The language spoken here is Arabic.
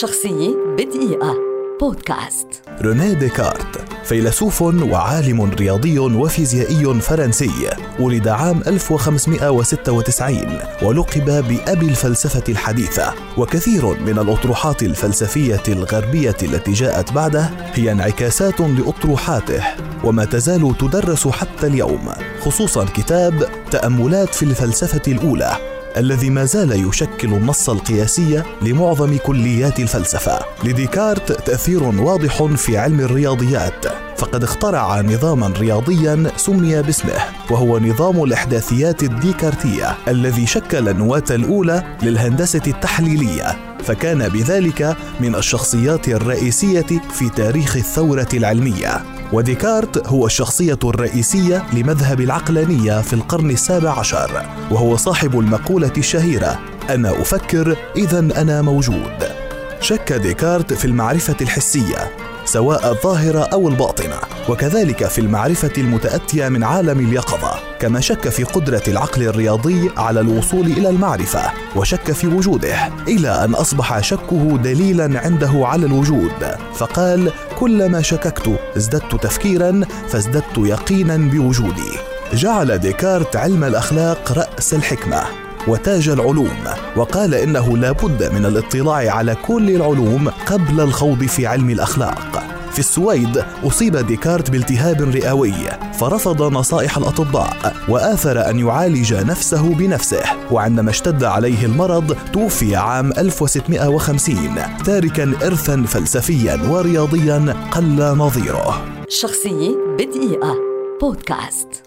شخصية بدقيقة. بودكاست. روني ديكارت فيلسوف وعالم رياضي وفيزيائي فرنسي ولد عام 1596 ولقب بأبي الفلسفة الحديثة وكثير من الأطروحات الفلسفية الغربية التي جاءت بعده هي انعكاسات لأطروحاته وما تزال تدرس حتى اليوم خصوصا كتاب تأملات في الفلسفة الأولى. الذي ما زال يشكل النص القياسي لمعظم كليات الفلسفة. لديكارت تأثير واضح في علم الرياضيات فقد اخترع نظاما رياضيا سمي باسمه وهو نظام الإحداثيات الديكارتية الذي شكل النواة الأولى للهندسة التحليلية فكان بذلك من الشخصيات الرئيسية في تاريخ الثورة العلمية. وديكارت هو الشخصية الرئيسية لمذهب العقلانية في القرن السابع عشر وهو صاحب المقولة الشهيرة أنا أفكر إذا أنا موجود. شك ديكارت في المعرفة الحسية. سواء الظاهرة أو الباطنة. وكذلك في المعرفة المتأتية من عالم اليقظة كما شك في قدرة العقل الرياضي على الوصول إلى المعرفة وشك في وجوده إلى أن أصبح شكه دليلا عنده على الوجود. فقال كلما شككت ازددت تفكيرا فازددت يقينا بوجودي. جعل ديكارت علم الأخلاق رأس الحكمة. وتاج العلوم وقال إنه لا بد من الاطلاع على كل العلوم قبل الخوض في علم الأخلاق. في السويد أصيب ديكارت بالتهاب رئوي فرفض نصائح الأطباء وآثر أن يعالج نفسه بنفسه. وعندما اشتد عليه المرض توفي عام 1650 تاركا إرثا فلسفيا ورياضيا قل نظيره. شخصية بدقيقة. بودكاست.